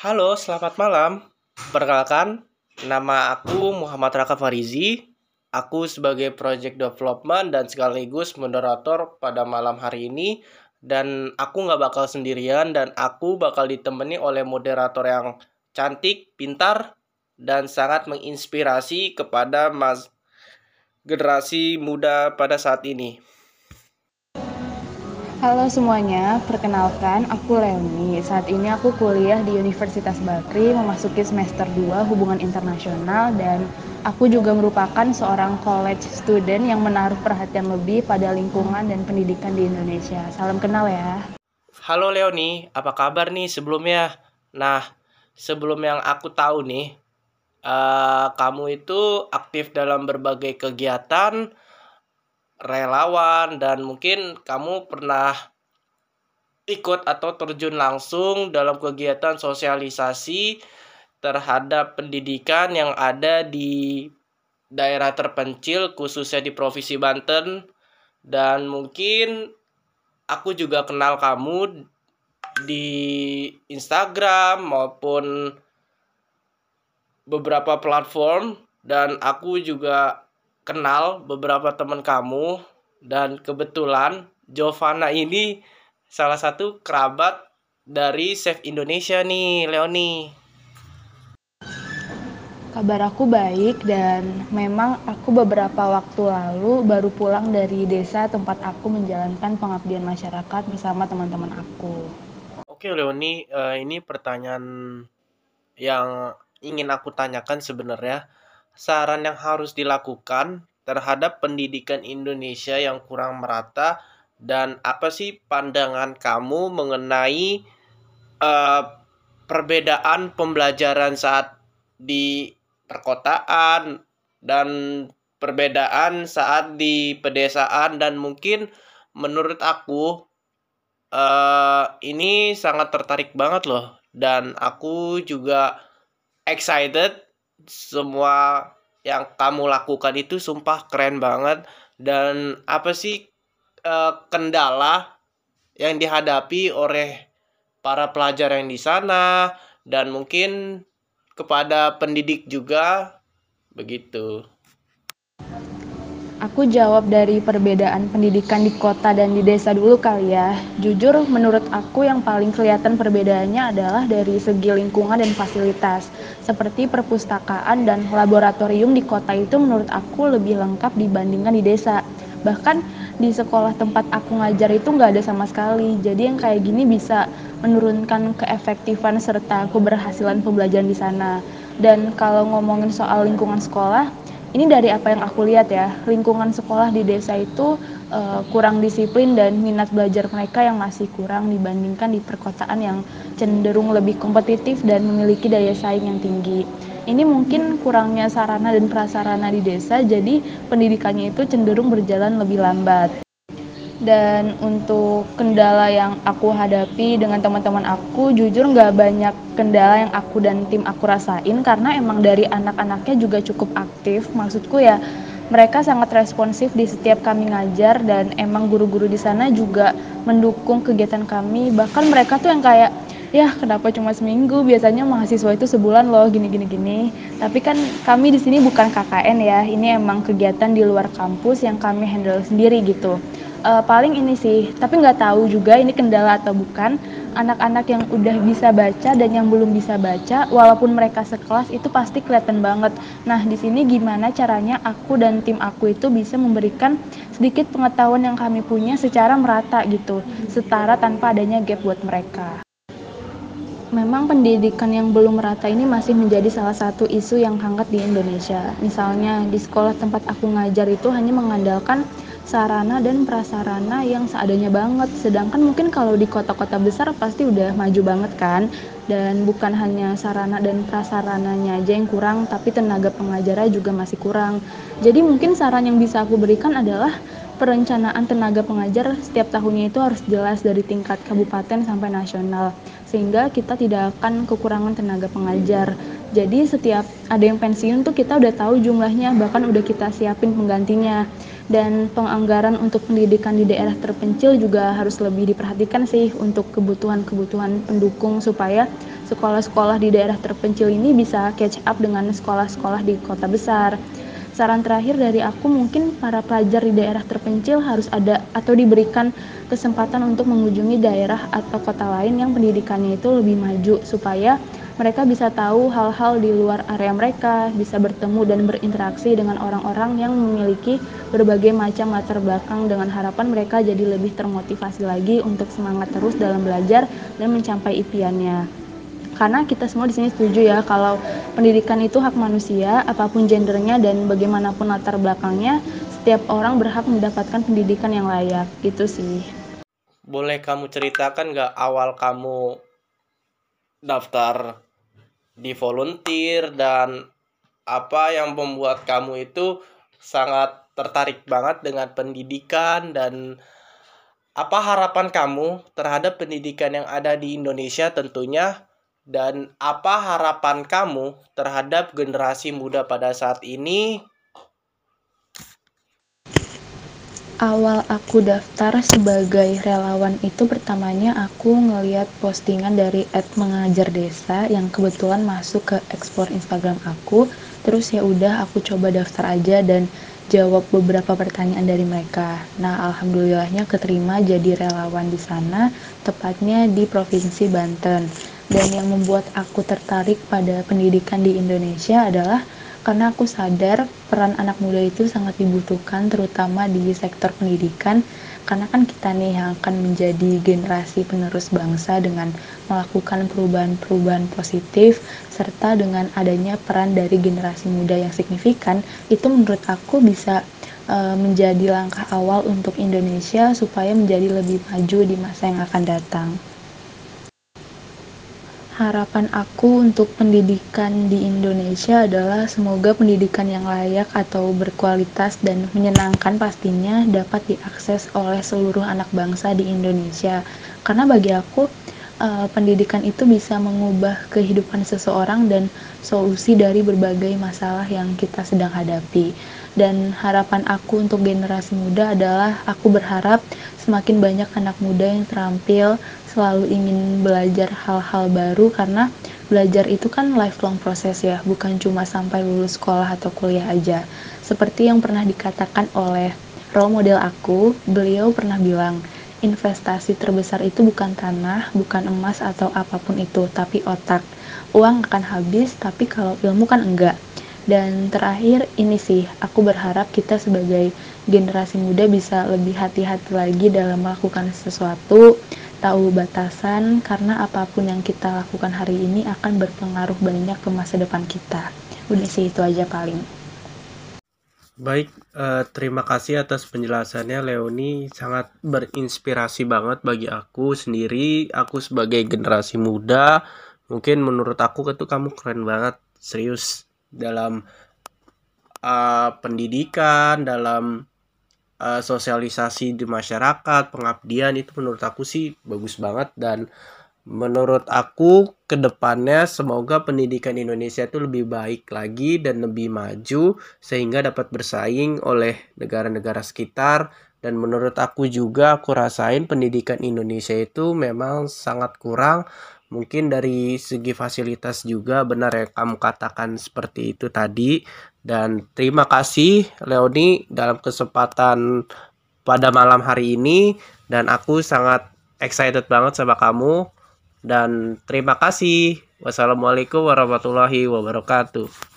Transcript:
Halo, selamat malam. Perkenalkan, nama aku Muhammad Raka Farizi. Aku sebagai project development dan sekaligus moderator pada malam hari ini. Dan aku nggak bakal sendirian dan aku bakal ditemani oleh moderator yang cantik, pintar, dan sangat menginspirasi kepada mas generasi muda pada saat ini. Halo semuanya, perkenalkan aku Leoni. Saat ini aku kuliah di Universitas Bakri memasuki semester 2 Hubungan Internasional dan aku juga merupakan seorang college student yang menaruh perhatian lebih pada lingkungan dan pendidikan di Indonesia. Salam kenal ya. Halo Leoni, apa kabar nih sebelumnya? Nah, sebelum yang aku tahu nih, uh, kamu itu aktif dalam berbagai kegiatan relawan dan mungkin kamu pernah ikut atau terjun langsung dalam kegiatan sosialisasi terhadap pendidikan yang ada di daerah terpencil khususnya di Provinsi Banten. Dan mungkin aku juga kenal kamu di Instagram maupun beberapa platform. Dan aku juga kenal beberapa teman kamu dan kebetulan Jovana ini salah satu kerabat dari Save Indonesia nih, Leoni. Kabar aku baik dan memang aku beberapa waktu lalu baru pulang dari desa tempat aku menjalankan pengabdian masyarakat bersama teman-teman aku. Oke Leoni, uh, ini pertanyaan yang ingin aku tanyakan sebenarnya saran yang harus dilakukan terhadap pendidikan Indonesia yang kurang merata dan apa sih pandangan kamu mengenai uh, perbedaan pembelajaran saat di perkotaan dan perbedaan saat di pedesaan dan mungkin menurut aku uh, ini sangat tertarik banget loh dan aku juga excited semua yang kamu lakukan itu sumpah keren banget dan apa sih uh, kendala yang dihadapi oleh para pelajar yang di sana dan mungkin kepada pendidik juga begitu. Aku jawab dari perbedaan pendidikan di kota dan di desa dulu kali ya. Jujur, menurut aku yang paling kelihatan perbedaannya adalah dari segi lingkungan dan fasilitas. Seperti perpustakaan dan laboratorium di kota itu menurut aku lebih lengkap dibandingkan di desa. Bahkan di sekolah tempat aku ngajar itu nggak ada sama sekali. Jadi yang kayak gini bisa menurunkan keefektifan serta keberhasilan pembelajaran di sana. Dan kalau ngomongin soal lingkungan sekolah, ini dari apa yang aku lihat ya lingkungan sekolah di desa itu uh, kurang disiplin dan minat belajar mereka yang masih kurang dibandingkan di perkotaan yang cenderung lebih kompetitif dan memiliki daya saing yang tinggi. Ini mungkin kurangnya sarana dan prasarana di desa jadi pendidikannya itu cenderung berjalan lebih lambat dan untuk kendala yang aku hadapi dengan teman-teman aku jujur nggak banyak kendala yang aku dan tim aku rasain karena emang dari anak-anaknya juga cukup aktif. Maksudku ya mereka sangat responsif di setiap kami ngajar dan emang guru-guru di sana juga mendukung kegiatan kami. Bahkan mereka tuh yang kayak ya kenapa cuma seminggu? Biasanya mahasiswa itu sebulan loh gini gini gini tapi kan kami di sini bukan KKN ya ini emang kegiatan di luar kampus yang kami handle sendiri gitu uh, paling ini sih tapi nggak tahu juga ini kendala atau bukan. Anak-anak yang udah bisa baca dan yang belum bisa baca walaupun mereka sekelas itu pasti kelihatan banget. Nah di sini gimana caranya aku dan tim aku itu bisa memberikan sedikit pengetahuan yang kami punya secara merata gitu setara tanpa adanya gap buat mereka. Memang pendidikan yang belum merata ini masih menjadi salah satu isu yang hangat di Indonesia. Misalnya di sekolah tempat aku ngajar itu hanya mengandalkan sarana dan prasarana yang seadanya banget. Sedangkan mungkin kalau di kota-kota besar pasti udah maju banget kan. Dan bukan hanya sarana dan prasarananya aja yang kurang, tapi tenaga pengajarnya juga masih kurang. Jadi mungkin saran yang bisa aku berikan adalah perencanaan tenaga pengajar setiap tahunnya itu harus jelas dari tingkat kabupaten sampai nasional sehingga kita tidak akan kekurangan tenaga pengajar. Jadi setiap ada yang pensiun tuh kita udah tahu jumlahnya bahkan udah kita siapin penggantinya dan penganggaran untuk pendidikan di daerah terpencil juga harus lebih diperhatikan sih untuk kebutuhan-kebutuhan pendukung supaya sekolah-sekolah di daerah terpencil ini bisa catch up dengan sekolah-sekolah di kota besar. Saran terakhir dari aku mungkin para pelajar di daerah terpencil harus ada atau diberikan kesempatan untuk mengunjungi daerah atau kota lain yang pendidikannya itu lebih maju supaya mereka bisa tahu hal-hal di luar area mereka, bisa bertemu dan berinteraksi dengan orang-orang yang memiliki berbagai macam latar belakang dengan harapan mereka jadi lebih termotivasi lagi untuk semangat terus dalam belajar dan mencapai impiannya. Karena kita semua di sini setuju ya kalau pendidikan itu hak manusia, apa pun gendernya dan bagaimanapun latar belakangnya, setiap orang berhak mendapatkan pendidikan yang layak. Gitu sih. Boleh kamu ceritakan nggak awal kamu daftar di volunteer dan apa yang membuat kamu itu sangat tertarik banget dengan pendidikan dan apa harapan kamu terhadap pendidikan yang ada di Indonesia tentunya? Dan apa harapan kamu terhadap generasi muda pada saat ini awal aku daftar sebagai relawan itu pertamanya aku ngeliat postingan dari Ed mengajar desa yang kebetulan masuk ke explore Instagram aku terus ya udah aku coba daftar aja dan jawab beberapa pertanyaan dari mereka. Nah, alhamdulillahnya keterima jadi relawan di sana, tepatnya di Provinsi Banten. Dan yang membuat aku tertarik pada pendidikan di Indonesia adalah karena aku sadar peran anak muda itu sangat dibutuhkan terutama di sektor pendidikan karena kan kita nih yang akan menjadi generasi penerus bangsa dengan melakukan perubahan-perubahan positif serta dengan adanya peran dari generasi muda yang signifikan itu menurut aku bisa uh, menjadi langkah awal untuk Indonesia supaya menjadi lebih maju di masa yang akan datang. Harapan aku untuk pendidikan di Indonesia adalah semoga pendidikan yang layak atau berkualitas dan menyenangkan pastinya dapat diakses oleh seluruh anak bangsa di Indonesia. Karena bagi aku, uh, pendidikan itu bisa mengubah kehidupan seseorang dan solusi dari berbagai masalah yang kita sedang hadapi. Dan harapan aku untuk generasi muda adalah aku berharap semakin banyak anak muda yang terampil, selalu ingin belajar hal-hal baru karena belajar itu kan lifelong proses ya, bukan cuma sampai lulus sekolah atau kuliah aja. Seperti yang pernah dikatakan oleh role model aku, beliau pernah bilang, investasi terbesar itu bukan tanah, bukan emas atau apa pun itu, tapi otak. Uang akan habis, tapi kalau ilmu kan enggak. Dan terakhir ini sih, aku berharap kita sebagai generasi muda bisa lebih hati-hati lagi dalam melakukan sesuatu, tahu batasan karena apa pun yang kita lakukan hari ini akan berpengaruh banyak ke masa depan kita. Udah sih itu aja paling. Baik, uh, terima kasih atas penjelasannya Leoni sangat berinspirasi banget bagi aku sendiri. Aku sebagai generasi muda, mungkin menurut aku itu kamu keren banget, serius dalam uh, pendidikan, dalam uh, sosialisasi di masyarakat, pengabdian itu menurut aku sih bagus banget. Dan menurut aku ke depannya semoga pendidikan Indonesia itu lebih baik lagi dan lebih maju sehingga dapat bersaing oleh negara-negara sekitar. Dan menurut aku juga aku rasain pendidikan Indonesia itu memang sangat kurang mungkin dari segi fasilitas juga benar yang kamu katakan seperti itu tadi dan terima kasih Leoni dalam kesempatan pada malam hari ini dan aku sangat excited banget sama kamu dan terima kasih. Wassalamualaikum warahmatullahi wabarakatuh.